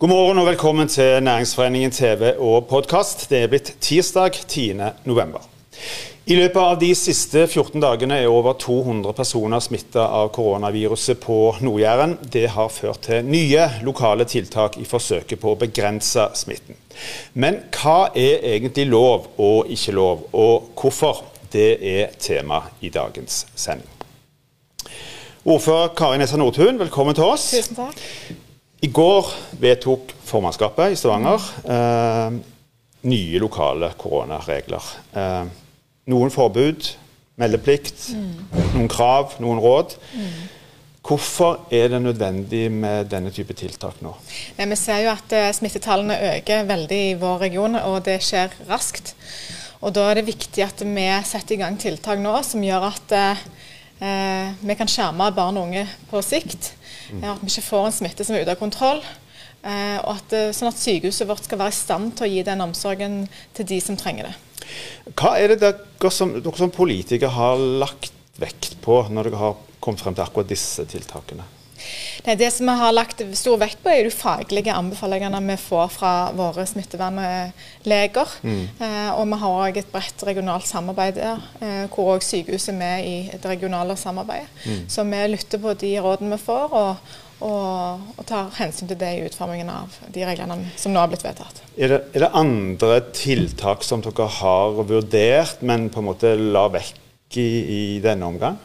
God morgen og velkommen til Næringsforeningen TV og podkast. Det er blitt tirsdag 10. november. I løpet av de siste 14 dagene er over 200 personer smitta av koronaviruset på Nord-Jæren. Det har ført til nye lokale tiltak i forsøket på å begrense smitten. Men hva er egentlig lov og ikke lov, og hvorfor? Det er tema i dagens sending. Ordfører Kari Nessa Nordtun, velkommen til oss. Tusen takk. I går vedtok formannskapet i Stavanger eh, nye lokale koronaregler. Eh, noen forbud, meldeplikt, mm. noen krav, noen råd. Mm. Hvorfor er det nødvendig med denne type tiltak nå? vi ser jo at uh, smittetallene øker veldig i vår region, og det skjer raskt. Og Da er det viktig at vi setter i gang tiltak nå som gjør at uh, vi kan skjerme barn og unge på sikt. At vi ikke får en smitte som er ute av kontroll. Eh, og at, eh, sånn at sykehuset vårt skal være i stand til å gi den omsorgen til de som trenger det. Hva er det dere som, dere som politikere har lagt vekt på når dere har kommet frem til akkurat disse tiltakene? Nei, det som vi har lagt stor vekt på, er de faglige anbefalingene vi får fra våre smittevernleger. Mm. Eh, og vi har òg et bredt regionalt samarbeid der, eh, hvor òg sykehuset er med i det regionale samarbeidet. Mm. Så vi lytter på de rådene vi får, og, og, og, tar hensyn til det i utformingen av de reglene som nå har blitt vedtatt. Er det, er det andre tiltak som dere har vurdert, men på en måte la vekk i, i denne omgang?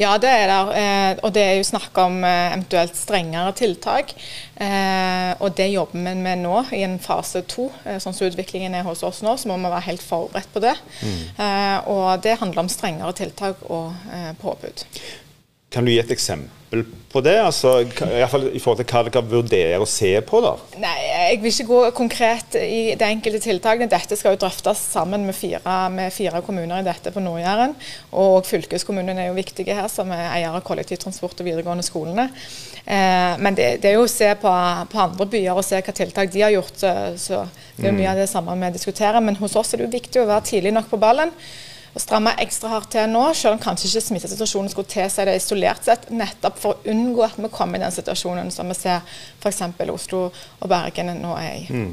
Ja, det er der. Eh, og det er jo snakk om eh, eventuelt strengere tiltak. Eh, og det jobber vi med nå i en fase to. Sånn som utviklingen er hos oss nå, så må vi være helt forberedt på det. Mm. Og det handler om strengere tiltak og påbud. Kan du gi et eksempel på det? Altså, i, fall, I forhold til hva dere vurderer å se på? da? Nei, Jeg vil ikke gå konkret i de enkelte tiltakene. Dette skal jo drøftes sammen med fire, med fire kommuner i dette på Nord-Jæren. Og fylkeskommunen er jo viktige her, som er eier av kollektivtransport og videregående skolene. Eh, men det, det, er jo å se på, på, andre byer og se hva tiltak de har gjort. Så, så det er jo mye av det samme vi diskuterer. Men hos oss er det jo viktig å være tidlig nok på ballen å stramme ekstra hardt til nå, selv om kanskje ikke smittesituasjonen skulle tilsi det isolert sett, nettopp for å unngå at vi kommer i den situasjonen som vi ser f.eks. Oslo og Bergen nå er i. Mm.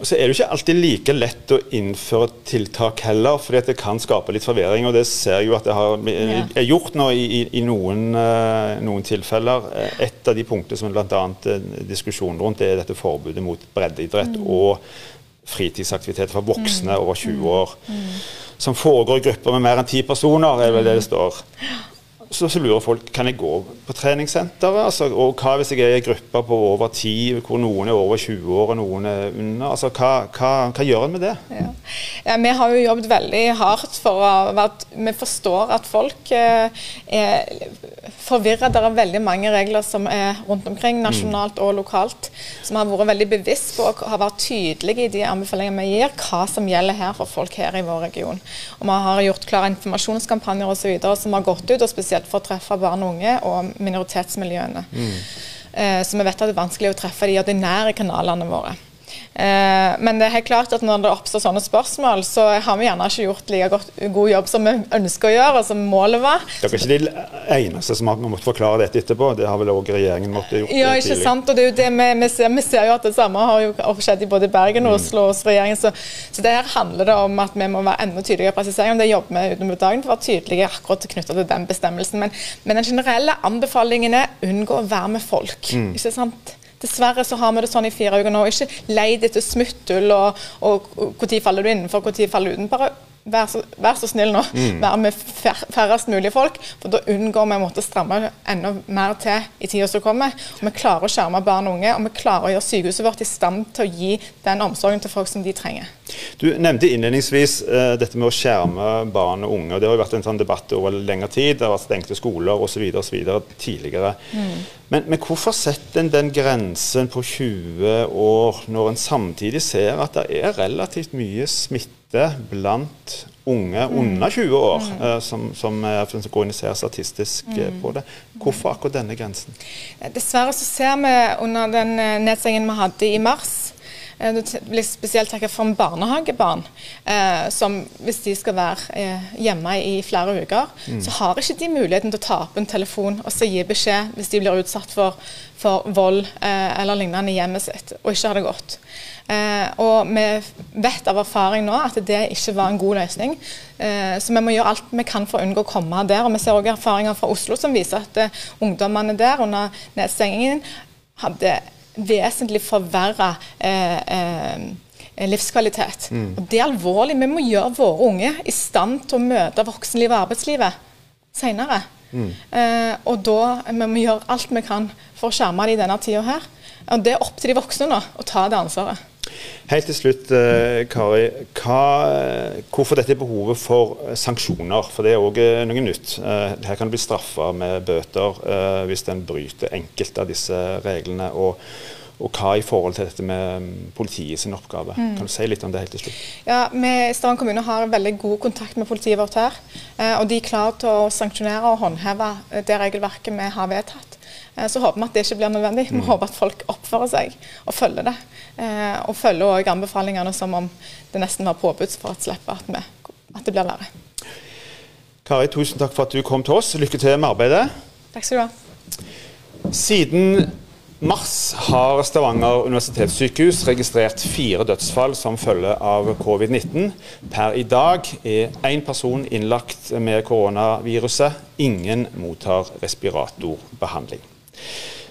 Og så er det jo ikke alltid like lett å innføre tiltak heller, fordi det kan skape litt forvirring. og Det ser jeg jo at det har, er gjort nå i, i, i noen, uh, noen, tilfeller. Et av de punktene som bl.a. Uh, diskusjonen rundt, det er dette forbudet mot breddeidrett mm. og fritidsaktiviteter for voksne mm. over 20 år. Mm som foregår i grupper med mer enn ti personer, er vel det det står. Så, så, lurer folk kan jeg gå på treningssenteret. Altså, og hva hvis jeg er i grupper på over ti, hvor noen er over 20 år og noen er under? Altså, hva, hva, hva gjør en med det? Ja. Ja, vi har jo jobbet veldig hardt for være Vi forstår at folk eh, er forvirra. Det er veldig mange regler som er rundt omkring, mm. nasjonalt og lokalt, som har vært veldig bevisst på og har vært tydelige i de anbefalingene vi gir, hva som gjelder her for folk her i vår region. Og Vi har gjort klare informasjonskampanjer osv. som har gått ut. og spesielt spesielt for å treffe barn og unge og minoritetsmiljøene. Mm. Eh, så vi vet at det er vanskelig å treffe de ordinære kanalene våre. Eh, men det er helt klart at når det oppstår sånne spørsmål, så har vi gjerne ikke gjort like godt, god jobb som vi ønsker å gjøre, og som målet var. Dere er ikke de eneste som har måttet forklare dette etterpå, det har vel òg regjeringen måttet gjort ja, ikke sant, og det er jo det vi, vi, ser, vi ser jo at det samme har jo skjedd i både Bergen og mm. Oslo hos regjeringen. Så, så det her handler det om at vi må være enda tydeligere i presiseringen. Det jobber vi utenom dagen for å være tydelige akkurat knytta til den bestemmelsen. Men, men, den generelle anbefalingen er unngå å være med folk. Mm. ikke sant? Dessverre så har vi det sånn i fire uker nå. Ikke leid etter smutthull og, når faller du innenfor, når faller du utenfor. Vær så, vær så, snill nå, mm. vær med færrest mulig folk. For da unngår vi å måtte stramme enda mer til i tida som kommer. Og vi klarer å skjerme barn og unge, og vi klarer å gjøre sykehuset vårt i stand til å gi den omsorgen til folk som de trenger. Du nevnte innledningsvis uh, dette med å skjerme barn og unge. og Det har jo vært en sånn debatt over lengre tid. Det har vært stengte skoler osv. tidligere. Mm. Men, men, hvorfor setter en den grensen på 20 år, når en samtidig ser at det er relativt mye smitte? Lite blant unge mm. under 20 år mm. uh, som, som, som, går inn og ser statistisk mm. på det. Hvorfor akkurat denne grensen? Dessverre så ser vi under den nedstengingen vi hadde i mars, Eh, du vil spesielt trekke fram barnehagebarn, eh, som hvis de skal være eh, hjemme i flere uker, mm. så har ikke de muligheten til å ta opp en telefon og så gi beskjed hvis de blir utsatt for, for vold eh, eller lignende i hjemmet sitt, og ikke har det godt. Eh, og vi vet av erfaring nå at det ikke var en god løsning. Eh, så vi må gjøre alt vi kan for å unngå å komme der. Og vi ser også erfaringer fra Oslo som viser at ungdommene der under nedstengingen hadde vesentlig forverra livskvalitet. Mm. Og Det er alvorlig. Vi må gjøre våre unge i stand til å møte voksenlivet og arbeidslivet senere. Eh, og da vi må gjøre alt vi kan for å skjerme dem i denne tida her. Og Det er opp til de voksne nå å ta det ansvaret. Helt til slutt, eh, Kari. Hva, hvorfor dette behovet for eh, sanksjoner? For det er òg eh, noe nytt. Her kan det bli straffa med bøter hvis en bryter enkelte av disse reglene. Og, og, hva i forhold til dette med mm, politiet sin oppgave? Mm. Kan du si litt om det helt til slutt? Ja, vi Stavanger kommune har veldig god kontakt med politiet vårt her. Og de er klare til å sanksjonere og håndheve det regelverket vi har vedtatt. Så håper vi at det ikke blir nødvendig. Vi mm. håper at folk oppfører seg og følger det. Eh, og følger òg anbefalingene som om det nesten var påbud for å slippe at, vi, at det blir verre. Kari, tusen takk for at du kom til oss. Lykke til med arbeidet. Takk skal du ha. Siden mars har Stavanger universitetssykehus registrert fire dødsfall som følge av covid-19. Per i dag er én person innlagt med koronaviruset. Ingen mottar respiratorbehandling.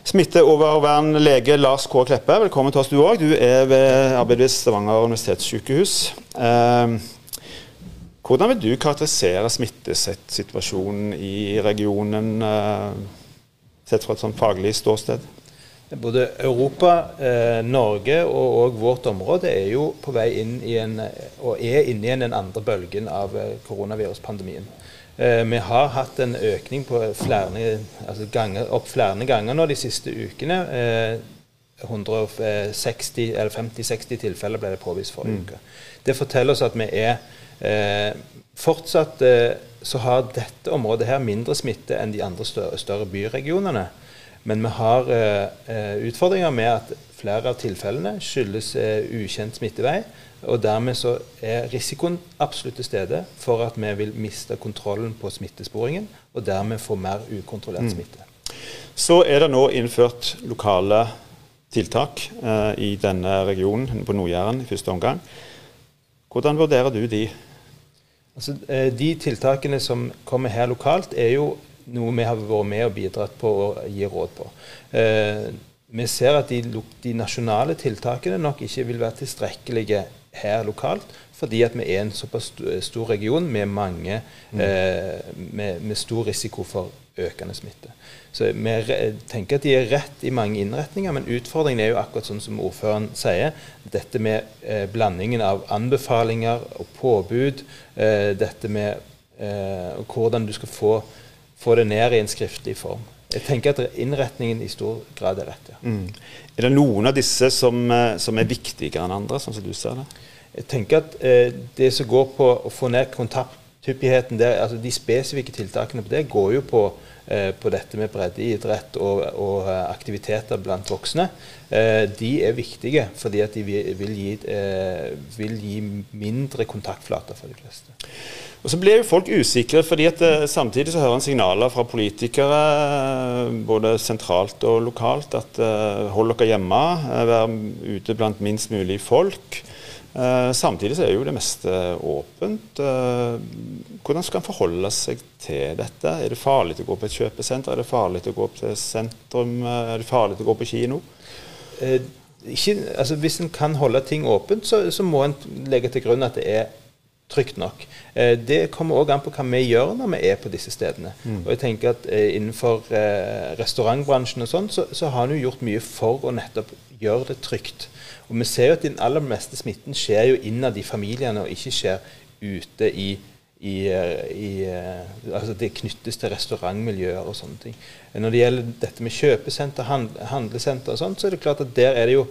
Smitteoververnlege Lars K. Kleppe, velkommen til oss du òg. Du er ved arbeidet ved Stavanger universitetssykehus. Eh, hvordan vil du karakterisere smittesituasjonen i regionen, eh, sett fra et sånn faglig ståsted? Både Europa, eh, Norge og, og, vårt område er jo på vei inn i en, og er inne i den andre bølgen av eh, koronaviruspandemien. Eh, vi har hatt en økning på flere, altså ganger, opp flere ganger nå de siste ukene. 160 eh, eller 50-60 tilfeller ble det påvist forrige mm. uke. Det forteller oss at vi er eh, fortsatt så har dette området her mindre smitte enn de andre større, større byregionene. Men vi har utfordringer med at flere av tilfellene skyldes ukjent smittevei. Og Dermed så er risikoen absolutt til stede for at vi vil miste kontrollen på smittesporingen, og dermed få mer ukontrollert mm. smitte. Så er det nå innført lokale tiltak eh, i denne regionen, på Nord-Jæren i første omgang. Hvordan vurderer du de? Altså, eh, de tiltakene som kommer her lokalt, er jo noe vi har vært med og bidratt på å gi råd på. Eh, vi ser at de, de, nasjonale tiltakene nok ikke vil være tilstrekkelige her lokalt, fordi at vi er en såpass stor region med, mange, mm. eh, med, med, stor risiko for økende smitte. Så Vi tenker at de er rett i mange innretninger, men utfordringen er jo akkurat sånn som ordføreren sier. Dette med eh, blandingen av anbefalinger og påbud. Eh, dette med eh, hvordan du skal få, få det ned i en skriftlig form. Jeg tenker at innretningen i stor grad er rett. ja. Mm. Er det noen av disse som, eh, som, er viktigere enn andre, sånn som du ser det? Jeg tenker at eh, Det som går på å få ned kontakthyppigheten der, altså de spesifikke tiltakene på det, går jo på, eh, på dette med breddeidrett og, og eh, aktiviteter blant voksne. Eh, de er viktige fordi at de vil, gi, eh, vil gi mindre kontaktflater for de fleste. Og Så blir jo folk usikre, fordi at uh, samtidig så hører en signaler fra politikere, uh, både sentralt og lokalt, at hold dere hjemme, vær ute blant minst mulig folk. Samtidig så er jo det meste åpent. hvordan skal en forholde seg til dette? Er det farlig å gå på et kjøpesenter? Er det farlig å gå til sentrum? Er det farlig å gå på kino? Ikke, altså hvis en kan holde ting åpent, så, så må en legge til grunn at det er trygt nok. Eh, det kommer òg an på hva vi gjør når vi er på disse stedene. Mm. Og jeg tenker at eh, Innenfor eh, restaurantbransjen og sånn, så, så har vi gjort mye for å nettopp gjøre det trygt. Og Vi ser jo at den aller meste smitten skjer jo innad i familiene, og ikke skjer ute i, i, i altså Det knyttes til restaurantmiljøer og sånne ting. Når det gjelder dette med kjøpesenter, handlesenter og sånt, så er det klart at der er det jo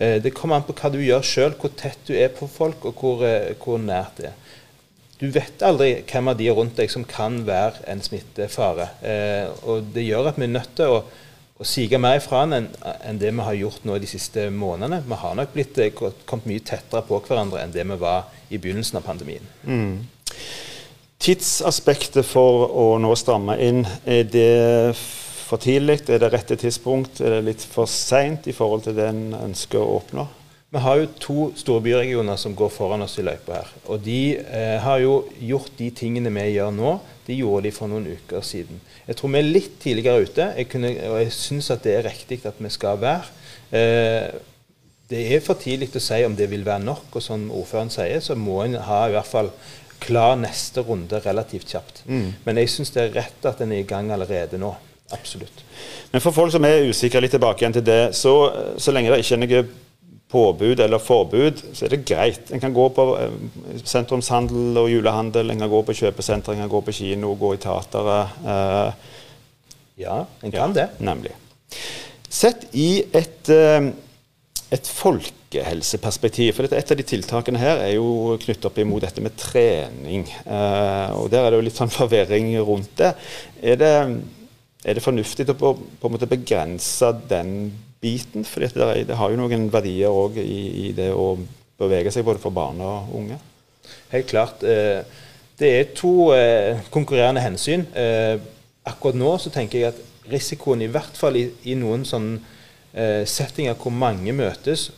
det kommer an på hva du gjør sjøl, hvor tett du er på folk, og hvor, hvor nært det er. Du vet aldri hvem av de rundt deg som kan være en smittefare. Eh, og Det gjør at vi er nødt til å, å sige mer ifra enn en det vi har gjort nå de siste månedene. Vi har nok blitt, eh, kommet mye tettere på hverandre enn det vi var i begynnelsen av pandemien. Mm. Tidsaspektet for å nå stramme inn, er det for tidlig? Er det rette tidspunkt? Er det litt for seint i forhold til det en ønsker å oppnå? Vi har jo to store byregioner som går foran oss i løypa her. Og de eh, har jo gjort de tingene vi gjør nå, de gjorde de for noen uker siden. Jeg tror vi er litt tidligere ute, jeg kunne, og jeg syns at det er riktig at vi skal være. Eh, det er for tidlig å si om det vil være nok, og som ordføreren sier, så må en ha i hvert fall klar neste runde relativt kjapt. Mm. Men jeg syns det er rett at en er i gang allerede nå. Absolutt. Men for folk som er usikre, litt tilbake igjen til det, så, så lenge det ikke er noe påbud eller forbud, så er det greit. En kan gå på eh, sentrumshandel og julehandel, en kan gå på kjøpesenter, en kan gå på kino, gå i teateret. Eh, ja, en kan ja, det. Nemlig. Sett i et, eh, et folkehelseperspektiv, for et av de tiltakene her er jo knyttet opp imot dette med trening. og Der er det jo litt sånn forvirring rundt det. Er det, er det fornuftig å på, på en måte begrense den biten. For det, det, har jo noen verdier òg i, i, det å bevege seg både for barn og unge. Helt klart. Eh, det er to eh, konkurrerende hensyn. Eh, akkurat nå så tenker jeg at risikoen, i hvert fall i, i noen sånne settinger hvor mange møtes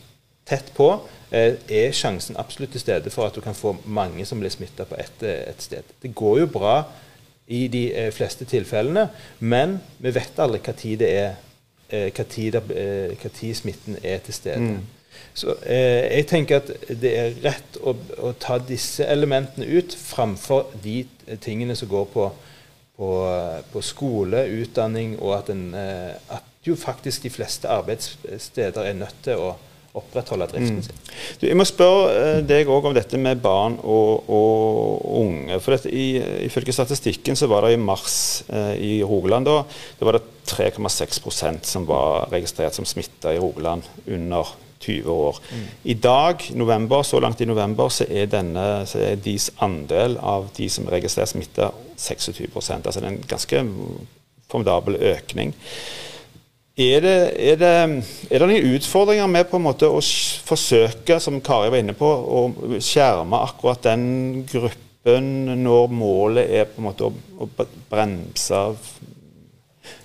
tett på, er sjansen absolutt til stede for at du kan få mange som blir smitta på ett et sted. Det går jo bra i de fleste tilfellene, men vi vet aldri hva tid det er Eh, hva tid, eh, smitten er til stede. Mm. Så eh, jeg tenker at det er rett å, å, ta disse elementene ut framfor de tingene som går på, på, på skole, utdanning, og at, en, eh, at, jo faktisk de fleste arbeidssteder er nødt til å opprettholde driften mm. sin. Du, jeg må spørre deg òg om dette med barn og, og unge. for dette, i, Ifølge statistikken så var det i mars eh, i Rogaland da, det var det 3,6% som var registrert som smitta i Rogaland under 20 år. Mm. I dag, november, så langt i november, så er, denne, så er deres andel av de som er registrert smitta, 26 Altså det er en ganske formidabel økning. Er det, er, det, er det, noen utfordringer med på en måte å forsøke, som Kari var inne på, å skjerme akkurat den gruppen når målet er på en måte å, å bremse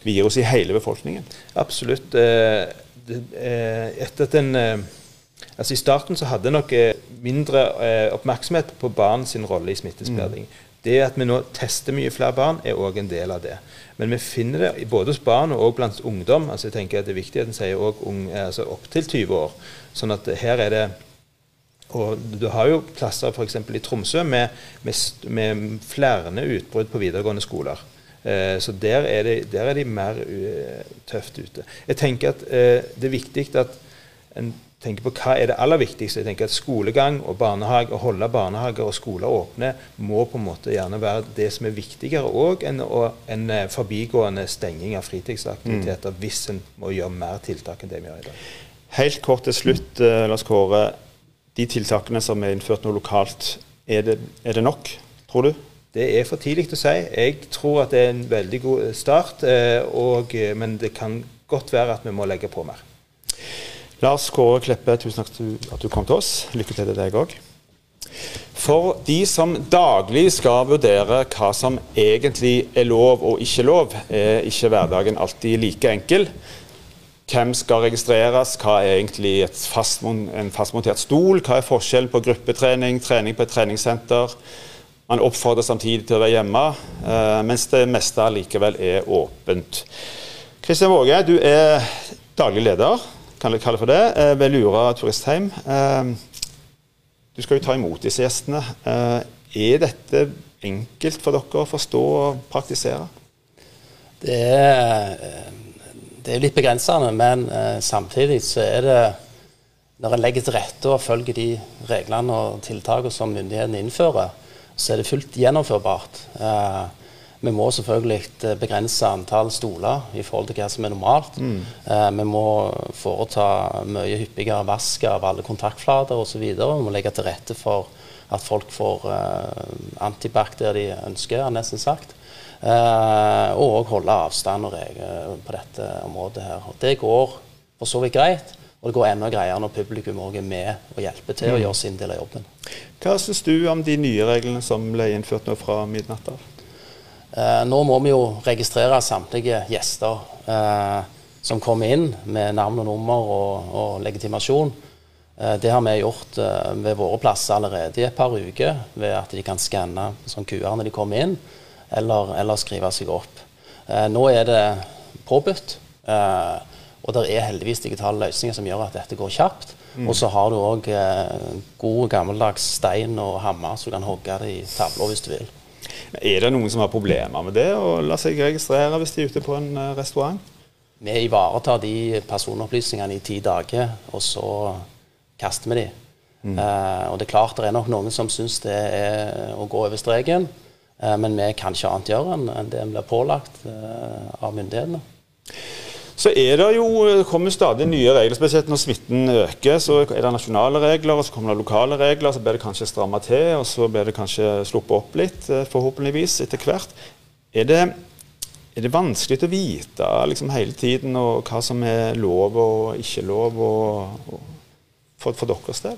virus i hele befolkningen? Absolutt. Eh, eh, etter at en eh, Altså I starten så hadde nok mindre oppmerksomhet på barn sin rolle i smittespredning. Mm. Det at vi nå tester mye flere barn, er òg en del av det. Men vi finner det både hos barn og blant ungdom. altså jeg tenker at Det er viktig at en sier også ung, altså opptil 20 år. sånn at her er det og Du har jo klasser f.eks. i Tromsø med, med, med flere utbrudd på videregående skoler. Eh, så der er, de, der er, de, mer uh, tøft ute. Jeg tenker at uh, det er viktig at en tenker på hva er det aller viktigste. Jeg tenker at Skolegang og barnehage, å holde barnehager og skoler åpne må på en måte gjerne være det som er viktigere òg enn en forbigående stenging av fritidsaktiviteter, mm. hvis en må gjøre mer tiltak enn det vi gjør i dag. Helt kort til slutt, Lars Kåre. De tiltakene som er innført nå lokalt, er det, er det nok, tror du? Det er for tidlig å si. Jeg tror at det er en veldig god start, eh, og, eh, men det kan godt være at vi må legge på mer. Lars Kåre Kleppe, tusen takk for at du kom til oss. Lykke til til deg òg. For de som daglig skal vurdere hva som egentlig er lov og ikke lov, er ikke hverdagen alltid like enkel. Hvem skal registreres, hva er egentlig fast, en fastmontert stol, hva er forskjellen på gruppetrening, trening på et treningssenter, man oppfordrer samtidig til å være hjemme, eh, mens det meste likevel er åpent. Kristian Våge, du er daglig leder, kan jeg kalle for det, eh, ved Lura turistheim. Eh, du skal jo ta imot disse gjestene. Er dette enkelt for dere å forstå og praktisere? Det er, det er litt begrensende, men samtidig så er det når en legger til rette og følger de reglene og tiltakene som myndighetene innfører, så er det fullt gjennomførbart. Eh, Vi må selvfølgelig begrense antall stoler i forhold til hva som er normalt. Mm. Eh, vi må foreta mye hyppigere vask av alle kontaktflater osv. Vi må legge til rette for at folk får eh, antibac der de ønsker, nesten sagt. Eh, og holde avstand og regler på dette området her. Og det går for så vidt greit. Og det går enda greiere når publikum òg er med og hjelper til å mm. gjøre sin del av jobben. Hva syns du om de nye reglene som ble innført nå fra midnatt av? Eh, nå må vi jo registrere samtlige gjester eh, som kommer inn med navn og nummer og, og legitimasjon. Eh, det har vi gjort eh, ved våre plasser allerede i et par uker ved at de kan skanne sånn QR når de kommer inn, eller, eller skrive seg opp. Eh, nå er det påbudt. Eh, og det er heldigvis digitale løsninger som gjør at dette går kjapt. Mm. Og så har du òg god gammeldags stein og hammer, så du kan hogge det i tavla hvis du vil. Er det noen som har problemer med det, å la seg registrere hvis de er ute på en eh, restaurant? Vi ivaretar de personopplysningene i ti dager, og så kaster vi de. Mm. Eh, og det er klart det er nok noen som syns det er å gå over streken, eh, men vi kan ikke annet gjøre enn det vi blir pålagt eh, av myndighetene. Så er det jo, kommer stadig nye regler, spesielt når smitten øker. Så er det nasjonale regler, og så kommer det lokale regler. Så blir det kanskje stramma til, og så blir det kanskje sluppet opp litt, eh, forhåpentligvis, etter hvert. Er det, er det vanskelig å vite liksom, hele tiden hva som er lov og ikke lov og, og for, for, deres del?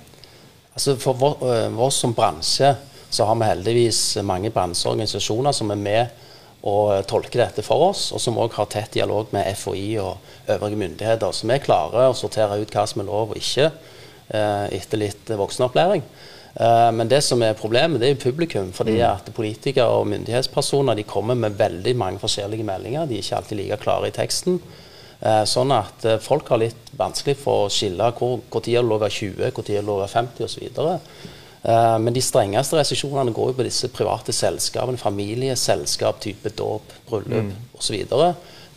Altså For oss som bransje så har vi heldigvis mange bransjeorganisasjoner som er med og tolker dette for oss, og som òg har tett dialog med FHI og øvrige myndigheter. Så vi klarer å sortere ut hva som er lov og ikke, eh, etter litt voksenopplæring. Eh, men det som er problemet, det er publikum. fordi mm. at Politikere og myndighetspersoner de kommer med veldig mange forskjellige meldinger. De er ikke alltid like klare i teksten. Eh, sånn at folk har litt vanskelig for å skille hvor, hvor tid er det lov å være 20, hvor tid er det lov å være 50 osv. Uh, men de strengeste restriksjonene går jo på disse private selskapene. Familieselskap, type dåp, bryllup mm. osv.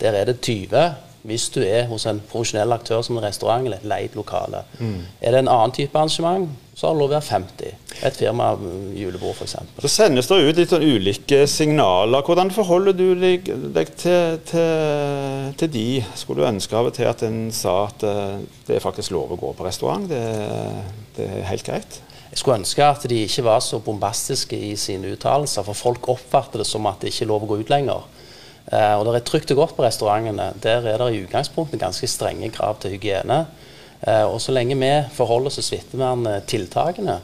Der er det 20 hvis du er hos en profesjonell aktør som en restaurant eller et leid lokale. Mm. Er det en annen type arrangement, så har det lov å være 50. Et firma mm, julebord f.eks. Så sendes det ut litt sånn ulike signaler. Hvordan forholder du deg, til, til, til, de? Skulle du ønske av og til at en sa at uh, det er faktisk lov å gå på restaurant? Det, det er helt greit? Jeg skulle ønske at de ikke var så bombastiske i sine uttalelser, for folk oppfatter det som at det ikke er lov å gå ut lenger. Eh, og det er trygt og godt på restaurantene. Der er det i utgangspunktet ganske strenge krav til hygiene. Eh, og så lenge vi forholder oss til smitteverntiltakene,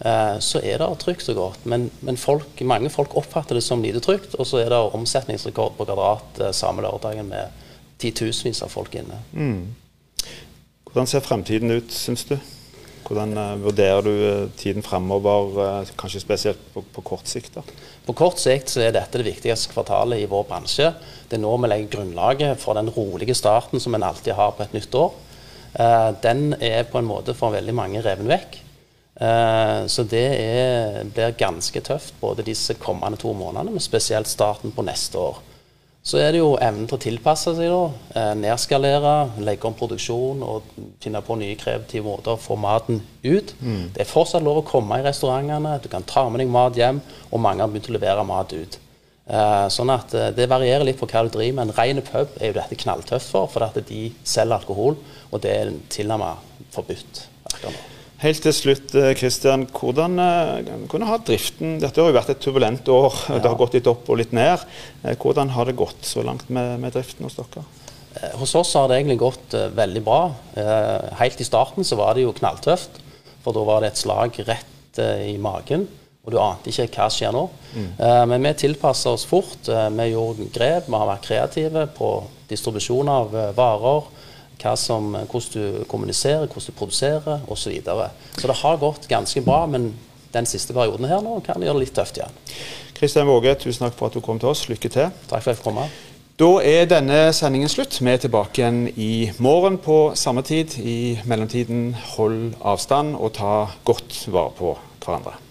eh, så er det trygt og godt. Men, men folk, mange folk oppfatter det som lite trygt, og så er det omsetningsrekord på Kvadrat eh, samme lørdagen med titusenvis av folk inne. Mm. Hvordan ser fremtiden ut, syns du? Hvordan uh, vurderer du uh, tiden fremover, uh, kanskje spesielt på, på, kort sikt? da? På kort sikt så er dette det viktigste kvartalet i vår bransje. Det er nå vi legger grunnlaget for den rolige starten som en alltid har på et nytt år. den er på en måte for veldig mange reven vekk. så det er, blir ganske tøft både disse kommende to månedene, men spesielt starten på neste år. Så er det jo evnen til å tilpasse seg, da. Eh, nedskalere, legge om produksjon og finne på nye kreative måter å få maten ut. Mm. Det er fortsatt lov å komme i restaurantene, du kan ta med deg mat hjem, og mange har begynt å levere mat ut. Eh, sånn at eh, Det varierer litt på hva du driver med. En ren pub er jo dette knalltøft for, for at de selger alkohol, og det er tilnærmet forbudt. akkurat nå. Helt til slutt, Kristian. Eh, hvordan, eh, hvordan, har driften Dette har jo vært et turbulent år. Ja. Det har gått litt opp og litt ned. Eh, hvordan har det gått så langt med, med driften hos dere? Hos oss har det egentlig gått veldig bra. Helt i starten så var det jo knalltøft. For da var det et slag rett i magen. Og du ante ikke hva skjer nå. Mm. Men vi tilpassa oss fort. Vi gjorde grep. Vi har vært kreative på distribusjon av varer som, hvordan du kommuniserer, hvordan du produserer osv. Så, videre. så det har gått ganske bra, men den siste perioden her nå kan gjøre det litt tøft igjen. Kristian Våge, tusen takk for at du kom til oss. Lykke til. Takk for at jeg fikk komme. Da er denne sendingen slutt. Vi er tilbake igjen i morgen på samme tid. I mellomtiden, hold avstand og ta godt vare på hverandre.